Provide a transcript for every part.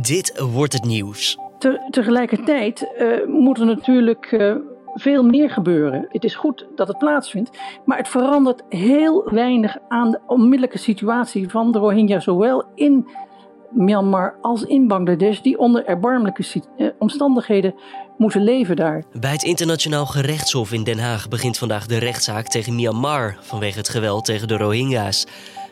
Dit wordt het nieuws. tegelijkertijd uh, moet er natuurlijk uh, veel meer gebeuren. Het is goed dat het plaatsvindt, maar het verandert heel weinig aan de onmiddellijke situatie van de Rohingya, zowel in Myanmar als in Bangladesh, die onder erbarmelijke uh, omstandigheden moeten leven daar. Bij het internationaal gerechtshof in Den Haag begint vandaag de rechtszaak tegen Myanmar vanwege het geweld tegen de Rohingya's.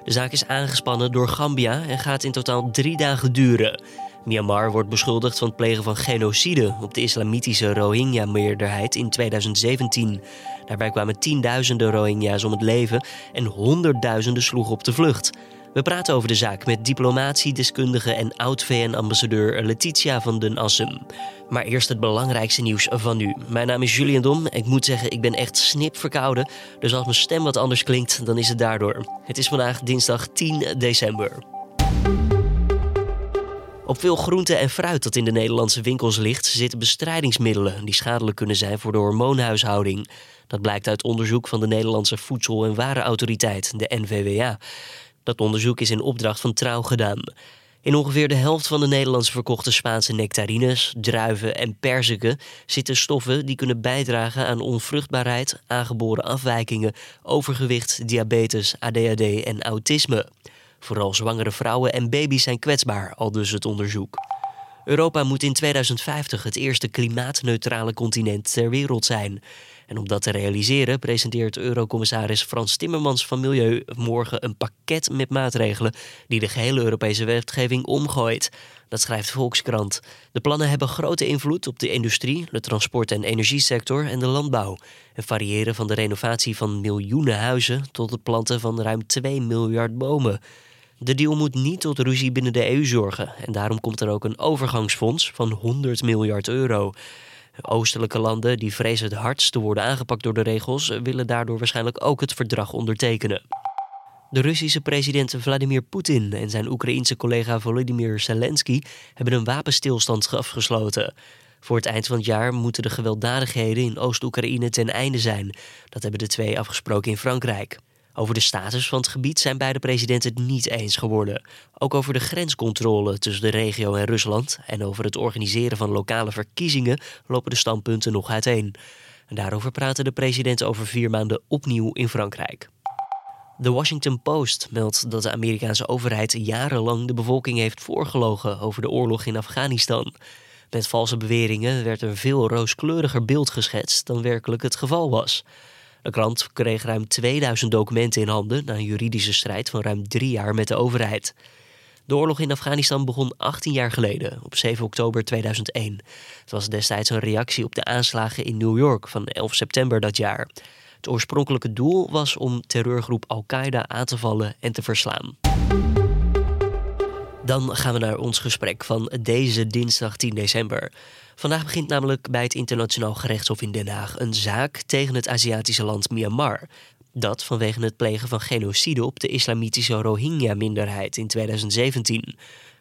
De zaak is aangespannen door Gambia en gaat in totaal drie dagen duren. Myanmar wordt beschuldigd van het plegen van genocide op de islamitische Rohingya-meerderheid in 2017. Daarbij kwamen tienduizenden Rohingya's om het leven en honderdduizenden sloegen op de vlucht. We praten over de zaak met diplomatiedeskundige en oud-VN-ambassadeur Letitia van den Assem. Maar eerst het belangrijkste nieuws van nu. Mijn naam is Julian Dom. Ik moet zeggen, ik ben echt snip verkouden. Dus als mijn stem wat anders klinkt, dan is het daardoor. Het is vandaag dinsdag 10 december. Op veel groente en fruit dat in de Nederlandse winkels ligt, zitten bestrijdingsmiddelen die schadelijk kunnen zijn voor de hormoonhuishouding. Dat blijkt uit onderzoek van de Nederlandse Voedsel- en Warenautoriteit, de NVWA. Dat onderzoek is in opdracht van Trouw gedaan. In ongeveer de helft van de Nederlandse verkochte Spaanse nectarines, druiven en perziken zitten stoffen die kunnen bijdragen aan onvruchtbaarheid, aangeboren afwijkingen, overgewicht, diabetes, ADHD en autisme. Vooral zwangere vrouwen en baby's zijn kwetsbaar, al dus het onderzoek. Europa moet in 2050 het eerste klimaatneutrale continent ter wereld zijn. En om dat te realiseren presenteert Eurocommissaris Frans Timmermans van Milieu morgen een pakket met maatregelen die de gehele Europese wetgeving omgooit. Dat schrijft Volkskrant. De plannen hebben grote invloed op de industrie, de transport- en energiesector en de landbouw. En variëren van de renovatie van miljoenen huizen tot het planten van ruim 2 miljard bomen. De deal moet niet tot ruzie binnen de EU zorgen en daarom komt er ook een overgangsfonds van 100 miljard euro. Oostelijke landen die vrezen het hardst te worden aangepakt door de regels, willen daardoor waarschijnlijk ook het verdrag ondertekenen. De Russische president Vladimir Poetin en zijn Oekraïense collega Volodymyr Zelensky hebben een wapenstilstand afgesloten. Voor het eind van het jaar moeten de gewelddadigheden in Oost-Oekraïne ten einde zijn. Dat hebben de twee afgesproken in Frankrijk. Over de status van het gebied zijn beide presidenten het niet eens geworden. Ook over de grenscontrole tussen de regio en Rusland en over het organiseren van lokale verkiezingen lopen de standpunten nog uiteen. En daarover praten de presidenten over vier maanden opnieuw in Frankrijk. The Washington Post meldt dat de Amerikaanse overheid jarenlang de bevolking heeft voorgelogen over de oorlog in Afghanistan. Met valse beweringen werd een veel rooskleuriger beeld geschetst dan werkelijk het geval was. De krant kreeg ruim 2000 documenten in handen na een juridische strijd van ruim drie jaar met de overheid. De oorlog in Afghanistan begon 18 jaar geleden, op 7 oktober 2001. Het was destijds een reactie op de aanslagen in New York van 11 september dat jaar. Het oorspronkelijke doel was om terreurgroep Al-Qaeda aan te vallen en te verslaan. Dan gaan we naar ons gesprek van deze dinsdag 10 december. Vandaag begint namelijk bij het Internationaal Gerechtshof in Den Haag een zaak tegen het Aziatische land Myanmar. Dat vanwege het plegen van genocide op de islamitische Rohingya-minderheid in 2017.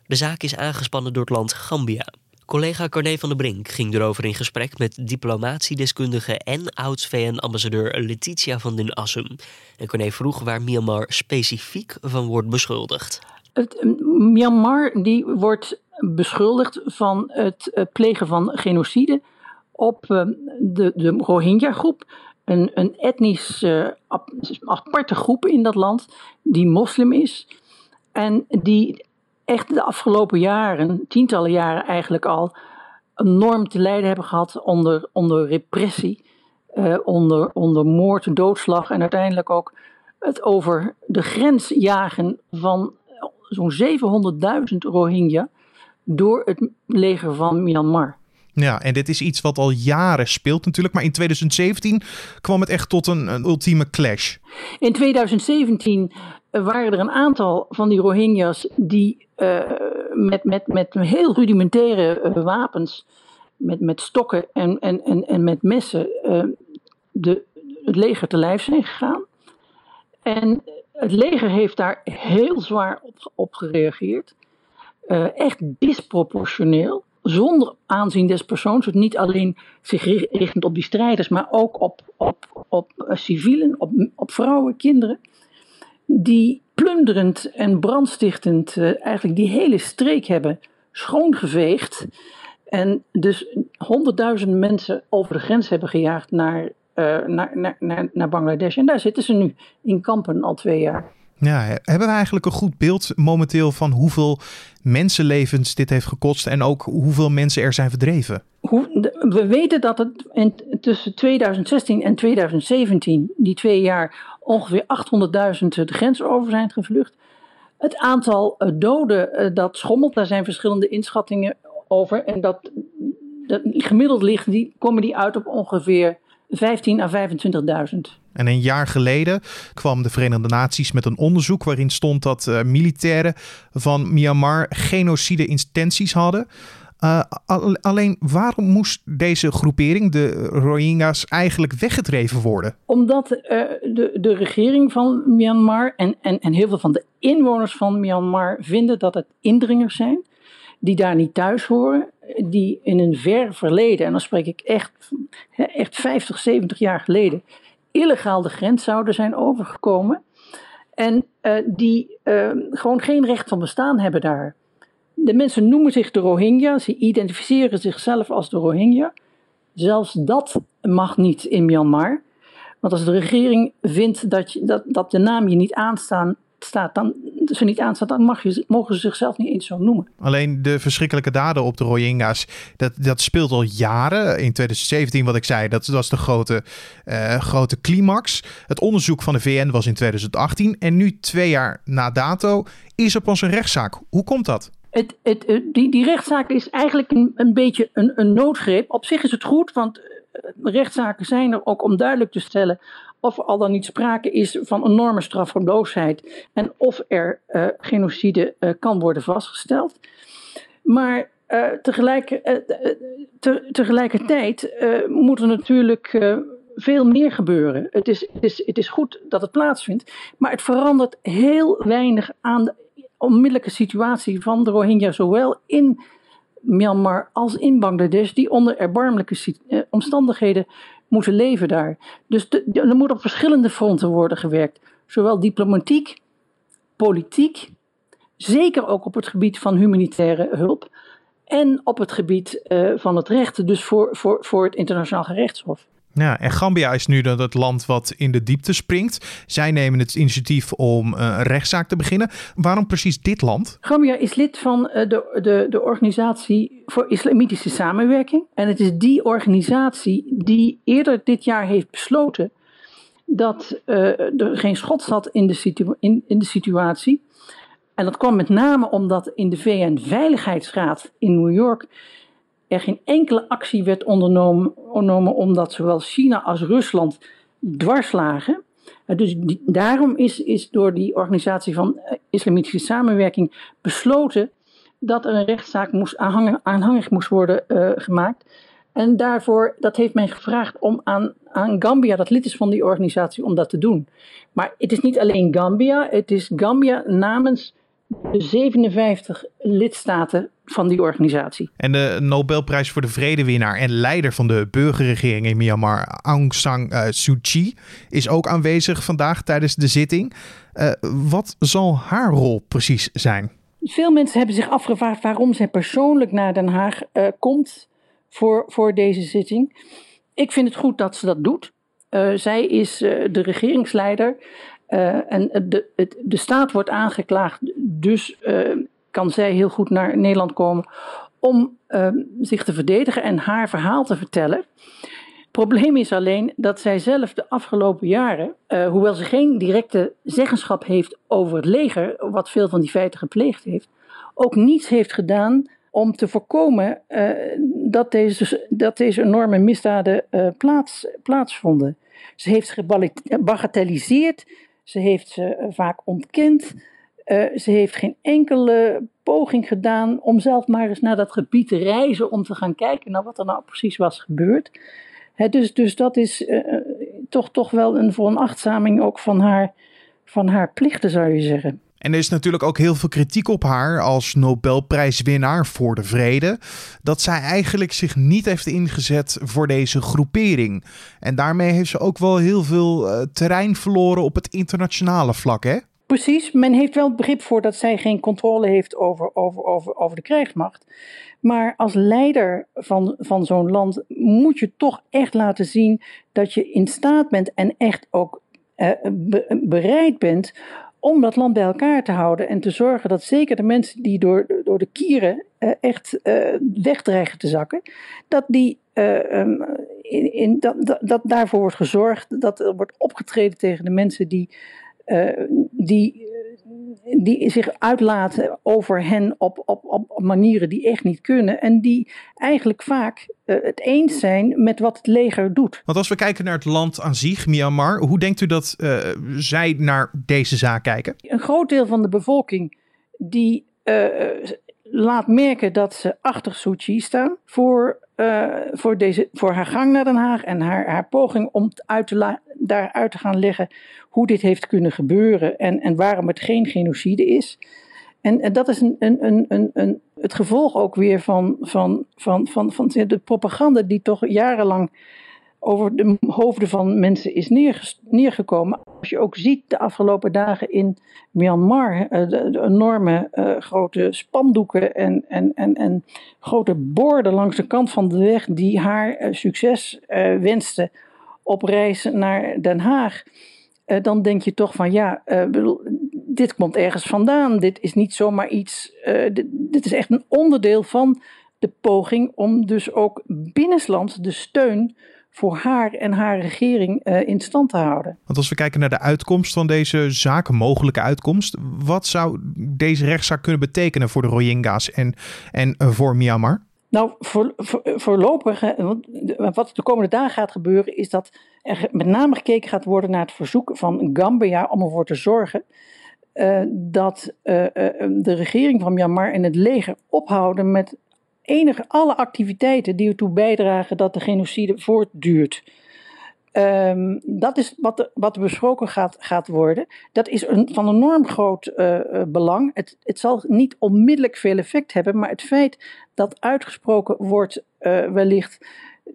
De zaak is aangespannen door het land Gambia. Collega Corné van der Brink ging erover in gesprek met diplomatiedeskundige en oud-VN-ambassadeur Letitia van den Assem. En Corné vroeg waar Myanmar specifiek van wordt beschuldigd. Het, Myanmar die wordt beschuldigd van het plegen van genocide op ehm, de, de Rohingya-groep. Een, een etnisch uh, aparte groep in dat land die moslim is. En die echt de afgelopen jaren, tientallen jaren eigenlijk al, enorm te lijden hebben gehad onder, onder repressie, uh, onder, onder moord, doodslag en uiteindelijk ook het over de grens jagen van zo'n 700.000 Rohingya door het leger van Myanmar. Ja, en dit is iets wat al jaren speelt natuurlijk. Maar in 2017 kwam het echt tot een, een ultieme clash. In 2017 waren er een aantal van die Rohingya's die uh, met, met, met heel rudimentaire uh, wapens, met, met stokken en, en, en, en met messen, uh, de, het leger te lijf zijn gegaan. En het leger heeft daar heel zwaar op, op gereageerd. Uh, echt disproportioneel. Zonder aanzien des persoons. Het niet alleen zich richtend op die strijders, maar ook op, op, op uh, civielen, op, op vrouwen, kinderen. Die plunderend en brandstichtend uh, eigenlijk die hele streek hebben schoongeveegd. En dus honderdduizenden mensen over de grens hebben gejaagd naar, naar, naar, naar, naar Bangladesh. En daar zitten ze nu in kampen al twee jaar. Ja, hebben we eigenlijk een goed beeld momenteel van hoeveel mensenlevens dit heeft gekost en ook hoeveel mensen er zijn verdreven? we weten dat het in, tussen 2016 en 2017, die twee jaar, ongeveer 800.000 de grens over zijn gevlucht. Het aantal eh, doden eh, dat schommelt, daar zijn verschillende inschattingen over. En dat, dat gemiddeld ligt, die, komen die uit op ongeveer 15 à 25.000. En een jaar geleden kwam de Verenigde Naties met een onderzoek waarin stond dat uh, militairen van Myanmar genocide intenties hadden. Uh, alleen waarom moest deze groepering, de Rohingya's, eigenlijk weggedreven worden? Omdat uh, de, de regering van Myanmar en, en, en heel veel van de inwoners van Myanmar vinden dat het indringers zijn die daar niet thuis horen, die in een ver verleden, en dan spreek ik echt, echt 50, 70 jaar geleden, illegaal de grens zouden zijn overgekomen. En uh, die uh, gewoon geen recht van bestaan hebben daar. De mensen noemen zich de Rohingya, ze identificeren zichzelf als de Rohingya. Zelfs dat mag niet in Myanmar. Want als de regering vindt dat, dat, dat de naam je niet aanstaan, staat, dan, ze niet aanstaat, dan mag je, mogen ze zichzelf niet eens zo noemen. Alleen de verschrikkelijke daden op de Rohingya's, dat, dat speelt al jaren. In 2017, wat ik zei, dat was de grote, uh, grote climax. Het onderzoek van de VN was in 2018 en nu twee jaar na dato is er pas een rechtszaak. Hoe komt dat? Het, het, die, die rechtszaak is eigenlijk een, een beetje een, een noodgreep. Op zich is het goed, want eh, rechtszaken zijn er ook om duidelijk te stellen of er al dan niet sprake is van enorme straffeloosheid en of er uh, genocide uh, kan worden vastgesteld. Maar uh, tegelijk, te, tegelijkertijd moet er natuurlijk veel meer gebeuren. Het is, is, het is goed dat het plaatsvindt, maar het verandert heel weinig aan de onmiddellijke situatie van de Rohingya, zowel in Myanmar als in Bangladesh, die onder erbarmelijke omstandigheden moeten leven daar. Dus er moet op verschillende fronten worden gewerkt. Zowel diplomatiek, politiek, zeker ook op het gebied van humanitaire hulp. En op het gebied uh, van het recht, dus voor, voor, voor het internationaal gerechtshof. Ja, en Gambia is nu dan het land wat in de diepte springt. Zij nemen het initiatief om een rechtszaak te beginnen. Waarom precies dit land? Gambia is lid van de, de, de Organisatie voor Islamitische Samenwerking. En het is die organisatie die eerder dit jaar heeft besloten dat uh, er geen schot zat in de, in, in de situatie. En dat kwam met name omdat in de VN-veiligheidsraad in New York er geen enkele actie werd ondernomen, omdat zowel China als Rusland dwars lagen. Dus daarom is, is door die organisatie van eh, islamitische samenwerking besloten dat er een rechtszaak moest aanhangig, moest worden uh, gemaakt. En daarvoor, dat heeft men gevraagd om aan, aan Gambia, dat lid is van die organisatie, om dat te doen. Maar het is niet alleen Gambia, het is Gambia namens de 57 lidstaten van die organisatie. En de Nobelprijs voor de Vredewinnaar en leider van de burgerregering in Myanmar, Aung San uh, Suu Kyi, is ook aanwezig vandaag tijdens de zitting. Uh, wat zal haar rol precies zijn? Veel mensen hebben zich afgevraagd waarom zij persoonlijk naar Den Haag uh, komt voor, voor deze zitting. Ik vind het goed dat ze dat doet. zij is de regeringsleider. En de, het, de staat wordt aangeklaagd, dus uh, kan zij heel goed naar Nederland komen om uh, zich te verdedigen en haar verhaal te vertellen. Probleem is alleen dat zij zelf de afgelopen jaren, hoewel ze geen directe zeggenschap heeft over het leger, wat veel van die feiten gepleegd heeft, ook niets heeft gedaan om te voorkomen dat, deze, dat deze enorme misdaden plaats, plaatsvonden. Ze heeft gebagatelliseerd ze heeft ze eh, vaak ontkend. Uh, ze heeft geen enkele poging gedaan om zelf maar eens naar dat gebied te reizen om te gaan kijken naar wat er nou precies was gebeurd. dus, dus dat is uh, toch, toch wel een veronachtzaming ook van haar, van haar plichten, zou je zeggen. En er is natuurlijk ook heel veel kritiek op haar als Nobelprijswinnaar voor de vrede. Dat zij eigenlijk zich niet heeft ingezet voor deze groepering. En daarmee heeft ze ook wel heel veel terrein verloren op het internationale vlak, hè? Precies, men heeft wel begrip voor dat zij geen controle heeft over, over, over, over de krijgsmacht. Maar als leider van, van zo'n land moet je toch echt laten zien dat je in staat bent en echt ook uh, bereid bent om dat land bij elkaar te houden en te zorgen dat zeker de mensen die door, door de kieren uh, echt uh, wegdreigen te zakken, dat, die, um, in, in, dat, dat, dat, daarvoor wordt gezorgd, dat er wordt opgetreden tegen de mensen die, die die zich uitlaten over hen op, op, op manieren die echt niet kunnen. En die eigenlijk vaak uh, het eens zijn met wat het leger doet. Want als we kijken naar het land aan zich, Myanmar, hoe denkt u dat uh, zij naar deze zaak kijken? Een groot deel van de bevolking die uh, laat merken dat ze achter Suu Kyi staan voor, voor, deze, voor haar gang naar Den Haag en haar, haar poging om uit te daaruit te gaan leggen hoe dit heeft kunnen gebeuren en, en waarom het geen genocide is. En, en dat is een, een, een, een, het gevolg ook weer van, van, van, van, van de propaganda die toch jarenlang over de hoofden van mensen is neergekomen. Als je ook ziet de afgelopen dagen in Myanmar, eh, de, enorme uh, grote spandoeken en, en, en, en grote borden langs de kant van de weg die haar uh, succes wensten op reis naar Den Haag. Uh, dan denk je toch van ja, bedoel, dit komt ergens vandaan. Dit is niet zomaar iets. Uh, dit, is echt een onderdeel van de poging om dus ook binnenlands de steun voor haar en haar regering in stand te houden. Want als we kijken naar de uitkomst van deze zaak, mogelijke uitkomst, wat zou deze rechtszaak kunnen betekenen voor de Rohingya's en, en voor Myanmar? Nou, voor, voor, voorlopig, wat de komende dagen gaat gebeuren, is dat er met name gekeken gaat worden naar het verzoek van Gambia om ervoor te zorgen uh, dat uh, uh, de regering van Myanmar en het leger ophouden met enige alle activiteiten die ertoe bijdragen dat de genocide voortduurt. Um, dat is wat, er, wat besproken gaat, gaat worden. Dat is een, van enorm groot uh, belang. Het, het zal niet onmiddellijk veel effect hebben, maar het feit dat uitgesproken wordt, uh, wellicht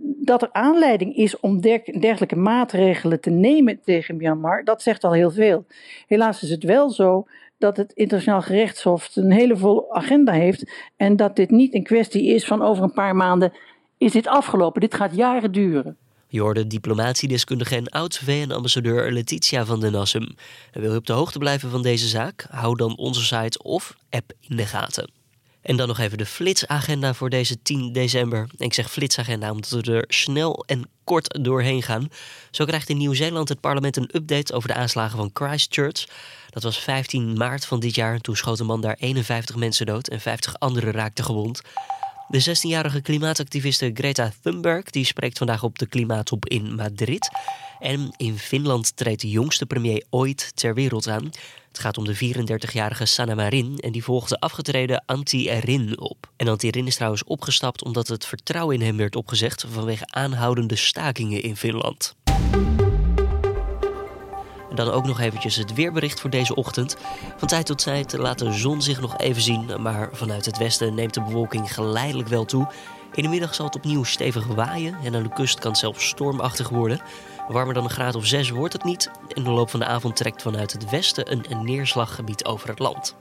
dat er aanleiding is om dergelijke maatregelen te nemen tegen Myanmar, dat zegt al heel veel. Helaas is het wel zo dat het internationaal gerechtshof een hele volle agenda heeft en dat dit niet een kwestie is van over een paar maanden is dit afgelopen. Dit gaat jaren duren. Je hoorde diplomatiedeskundige en oud-VN-ambassadeur Letitia van den Nassum. En wil je op de hoogte blijven van deze zaak? Hou dan onze site of app in de gaten. En dan nog even de flitsagenda voor deze 10 december. Ik zeg flitsagenda omdat we er snel en kort doorheen gaan. Zo krijgt in Nieuw-Zeeland het parlement een update over de aanslagen van Christchurch. Dat was 15 maart van dit jaar. Toen schoot een man daar 51 mensen dood en 50 anderen raakten gewond. De 16-jarige klimaatactiviste Greta Thunberg die spreekt vandaag op de klimaattop in Madrid. En in Finland treedt de jongste premier ooit ter wereld aan. Het gaat om de 34-jarige Sanna Marin en die volgt de afgetreden Antti Rin op. En Antti Rin is trouwens opgestapt omdat het vertrouwen in hem werd opgezegd vanwege aanhoudende stakingen in Finland. Dan ook nog eventjes het weerbericht voor deze ochtend. Van tijd tot tijd laat de zon zich nog even zien, maar vanuit het westen neemt de bewolking geleidelijk wel toe. In de middag zal het opnieuw stevig waaien en aan de kust kan het zelfs stormachtig worden. Warmer dan een graad of 6 wordt het niet. In de loop van de avond trekt vanuit het westen een, een neerslaggebied over het land.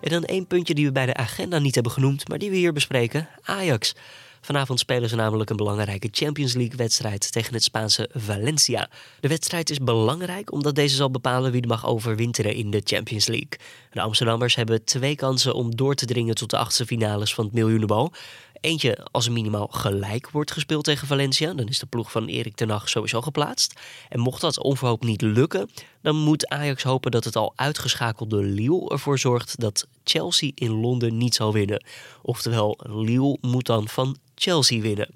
En dan één puntje die we bij de agenda niet hebben genoemd, maar die we hier bespreken: Ajax. Vanavond spelen ze namelijk een belangrijke Champions League-wedstrijd tegen het Spaanse Valencia. De wedstrijd is belangrijk omdat deze zal bepalen wie mag overwinteren in de Champions League. De Amsterdammers hebben twee kansen om door te dringen tot de achtste finales van het miljoenenbal. Eentje als er minimaal gelijk wordt gespeeld tegen Valencia. Dan is de ploeg van Erik ten Hag sowieso geplaatst. En mocht dat onverhoopt niet lukken, dan moet Ajax hopen dat het al uitgeschakelde Lille ervoor zorgt dat Chelsea in Londen niet zal winnen. Oftewel, Lille moet dan van Chelsea winnen.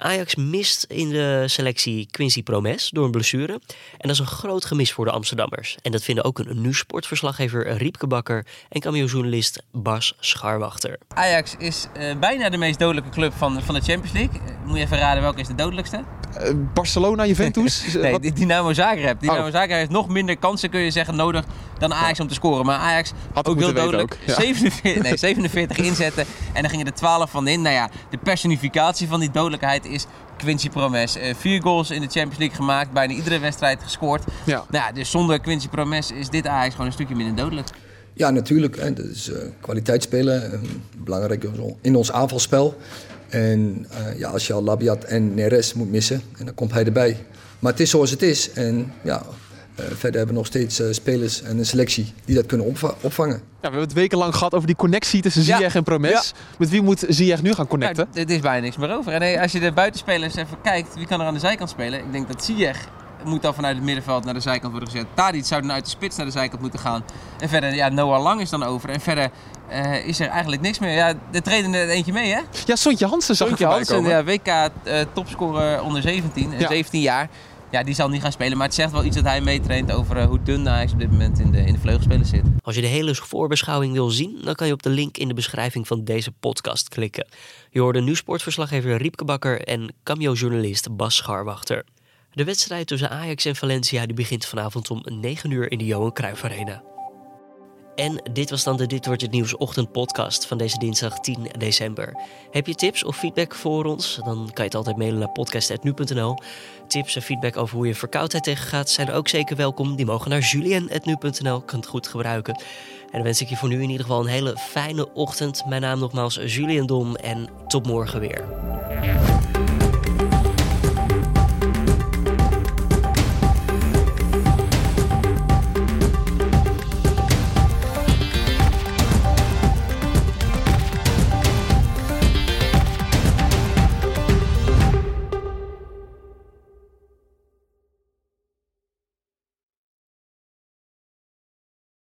Ajax mist in de selectie Quincy Promes door een blessure. En dat is een groot gemis voor de Amsterdammers. En dat vinden ook een nu-sportverslaggever Riepke Bakker en cameo-journalist Bas Scharwachter. Ajax is uh, bijna de meest dodelijke club van, van de Champions League. Moet je even raden welke is de dodelijkste? Uh, Barcelona, Juventus? nee, Dynamo Zagreb. Dynamo oh. Zagreb heeft nog minder kansen, kun je zeggen, nodig dan Ajax om te scoren. Maar Ajax Had ook heel dodelijk. Ook, ja. 47, nee, 47 inzetten en dan gingen er 12 van in. Nou ja, de personificatie van die dodelijkheid is Quincy Promes. Uh, vier goals in de Champions League gemaakt, bijna iedere wedstrijd gescoord. Ja. Nou ja, dus zonder Quincy Promes is dit Ajax gewoon een stukje minder dodelijk. Ja, natuurlijk. Hè. Dat is uh, kwaliteit spelen. belangrijk in ons aanvalspel. En uh, ja, als je al Labiat en Neres moet missen, en dan komt hij erbij. Maar het is zoals het is. En ja, verder hebben we nog steeds uh, spelers en een selectie die dat kunnen opvangen. Ja, we hebben het wekenlang gehad over die connectie tussen Ziyech en Promes. Met wie moet Ziyech nu gaan connecten? Ja, er is bijna niks meer over. En als je de buitenspelers even kijkt, wie kan er aan de zijkant spelen? Ik denk dat Ziyech moet dan vanuit het middenveld naar de zijkant worden gezet. Tadic zou dan uit de spits naar de zijkant moeten gaan. En verder, ja, Noah Lang is dan over. En verder uh, is er eigenlijk niks meer. Ja, er treden er eentje mee, hè? Ja, Sontje Hansen zag Sontje Hansen, ja, WK uh, topscorer onder 17, ja. 17 jaar. Ja, die zal niet gaan spelen. Maar het zegt wel iets dat hij meetraint over uh, hoe dun Ajax op dit moment in de, in de vleugelspelers zit. Als je de hele voorbeschouwing wil zien, dan kan je op de link in de beschrijving van deze podcast klikken. Je hoorde nu sportverslaggever Riepke Bakker en cameo-journalist Bas Scharwachter. De wedstrijd tussen Ajax en Valencia die begint vanavond om 9 uur in de Johan Cruijff Arena. En dit was dan de Dit Wordt Het Nieuws ochtendpodcast van deze dinsdag 10 december. Heb je tips of feedback voor ons? Dan kan je het altijd mailen naar podcast.nu.nl. Tips en feedback over hoe je verkoudheid tegengaat zijn ook zeker welkom. Die mogen naar julien.nu.nl, kan het goed gebruiken. En dan wens ik je voor nu in ieder geval een hele fijne ochtend. Mijn naam nogmaals Julian Dom en tot morgen weer.